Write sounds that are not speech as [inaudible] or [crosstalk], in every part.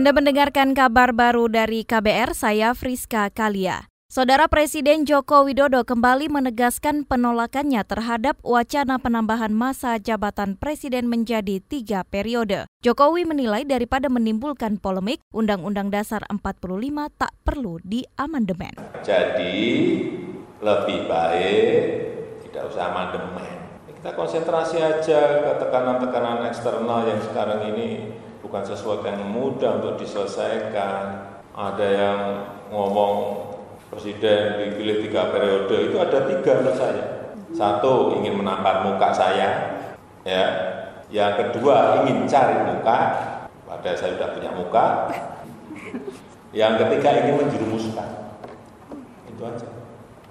Anda mendengarkan kabar baru dari KBR, saya Friska Kalia. Saudara Presiden Joko Widodo kembali menegaskan penolakannya terhadap wacana penambahan masa jabatan presiden menjadi tiga periode. Jokowi menilai daripada menimbulkan polemik, Undang-Undang Dasar 45 tak perlu diamandemen. Jadi lebih baik tidak usah amandemen. Kita konsentrasi aja ke tekanan-tekanan eksternal yang sekarang ini bukan sesuatu yang mudah untuk diselesaikan. Ada yang ngomong presiden dipilih tiga periode itu ada tiga menurut saya. Satu ingin menampar muka saya, ya. Yang kedua ingin cari muka, padahal saya sudah punya muka. Yang ketiga ingin menjerumuskan. Itu aja.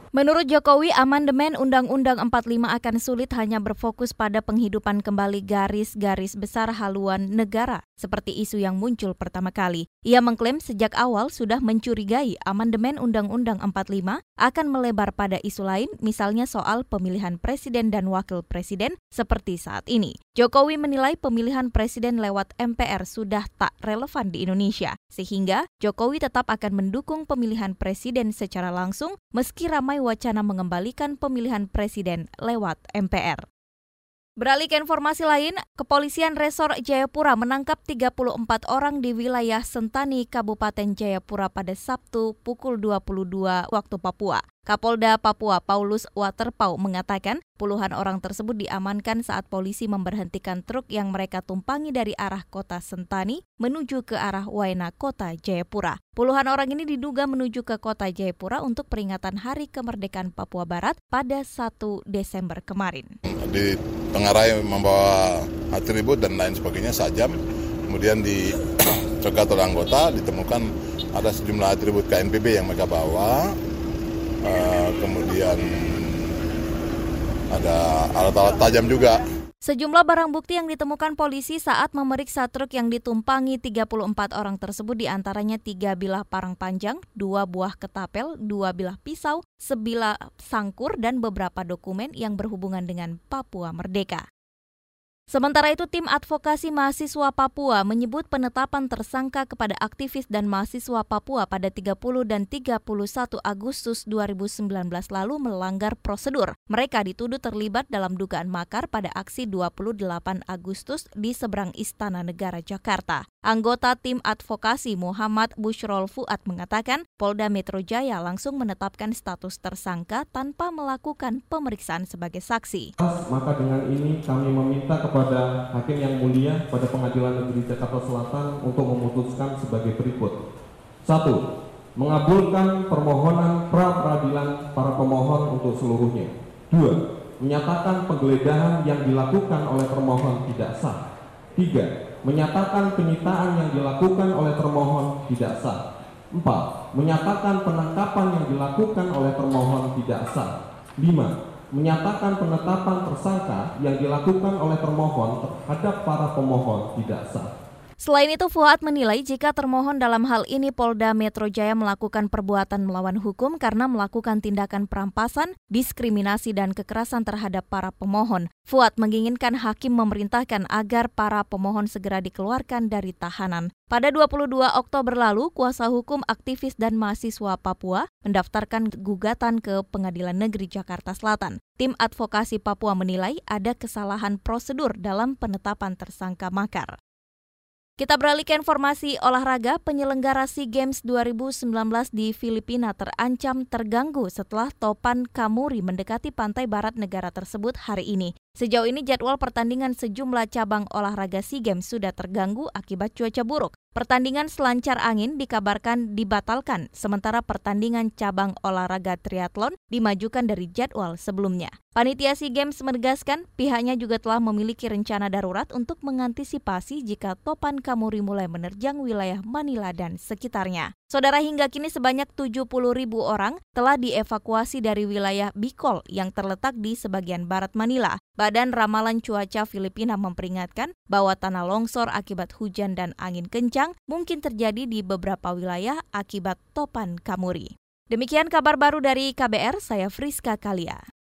Menurut Jokowi, amandemen Undang-Undang 45 akan sulit hanya berfokus pada penghidupan kembali garis-garis besar haluan negara, seperti isu yang muncul pertama kali. Ia mengklaim sejak awal sudah mencurigai amandemen Undang-Undang 45 akan melebar pada isu lain, misalnya soal pemilihan presiden dan wakil presiden seperti saat ini. Jokowi menilai pemilihan presiden lewat MPR sudah tak relevan di Indonesia, sehingga Jokowi tetap akan mendukung pemilihan presiden secara langsung meski ramai wacana mengembalikan pemilihan presiden lewat MPR. Beralih ke informasi lain, Kepolisian Resor Jayapura menangkap 34 orang di wilayah Sentani, Kabupaten Jayapura pada Sabtu pukul 22 waktu Papua. Kapolda Papua Paulus Waterpau mengatakan puluhan orang tersebut diamankan saat polisi memberhentikan truk yang mereka tumpangi dari arah kota Sentani menuju ke arah Waena, kota Jayapura. Puluhan orang ini diduga menuju ke kota Jayapura untuk peringatan Hari Kemerdekaan Papua Barat pada 1 Desember kemarin. Di tengah raya membawa atribut dan lain sebagainya sajam, kemudian di [clears throat] cegat oleh anggota ditemukan ada sejumlah atribut KNPB yang mereka bawa, uh, kemudian ada alat-alat tajam juga. Sejumlah barang bukti yang ditemukan polisi saat memeriksa truk yang ditumpangi 34 orang tersebut di antaranya tiga bilah parang panjang, dua buah ketapel, dua bilah pisau, sebilah sangkur, dan beberapa dokumen yang berhubungan dengan Papua Merdeka. Sementara itu, tim advokasi mahasiswa Papua menyebut penetapan tersangka kepada aktivis dan mahasiswa Papua pada 30 dan 31 Agustus 2019 lalu melanggar prosedur. Mereka dituduh terlibat dalam dugaan makar pada aksi 28 Agustus di seberang Istana Negara Jakarta. Anggota tim advokasi Muhammad Bushrol Fuad mengatakan Polda Metro Jaya langsung menetapkan status tersangka tanpa melakukan pemeriksaan sebagai saksi. Maka dengan ini kami meminta kepada Hakim yang mulia pada Pengadilan Negeri Jakarta Selatan untuk memutuskan sebagai berikut. Satu, mengabulkan permohonan pra peradilan para pemohon untuk seluruhnya. Dua, menyatakan penggeledahan yang dilakukan oleh termohon tidak sah. Tiga, menyatakan penyitaan yang dilakukan oleh termohon tidak sah. 4. Menyatakan penangkapan yang dilakukan oleh termohon tidak sah. 5. Menyatakan penetapan tersangka yang dilakukan oleh termohon terhadap para pemohon tidak sah. Selain itu, Fuad menilai jika termohon dalam hal ini Polda Metro Jaya melakukan perbuatan melawan hukum karena melakukan tindakan perampasan, diskriminasi, dan kekerasan terhadap para pemohon. Fuad menginginkan hakim memerintahkan agar para pemohon segera dikeluarkan dari tahanan. Pada 22 Oktober lalu, kuasa hukum aktivis dan mahasiswa Papua mendaftarkan gugatan ke Pengadilan Negeri Jakarta Selatan. Tim advokasi Papua menilai ada kesalahan prosedur dalam penetapan tersangka makar. Kita beralih ke informasi olahraga, penyelenggara SEA Games 2019 di Filipina terancam terganggu setelah topan Kamuri mendekati pantai barat negara tersebut hari ini. Sejauh ini jadwal pertandingan sejumlah cabang olahraga SEA Games sudah terganggu akibat cuaca buruk. Pertandingan selancar angin dikabarkan dibatalkan, sementara pertandingan cabang olahraga triathlon dimajukan dari jadwal sebelumnya. Panitia SEA Games menegaskan pihaknya juga telah memiliki rencana darurat untuk mengantisipasi jika topan Kamuri mulai menerjang wilayah Manila dan sekitarnya. Saudara hingga kini sebanyak 70 ribu orang telah dievakuasi dari wilayah Bicol yang terletak di sebagian barat Manila. Badan Ramalan Cuaca Filipina memperingatkan bahwa tanah longsor akibat hujan dan angin kencang mungkin terjadi di beberapa wilayah akibat topan Kamuri. Demikian kabar baru dari KBR, saya Friska Kalia.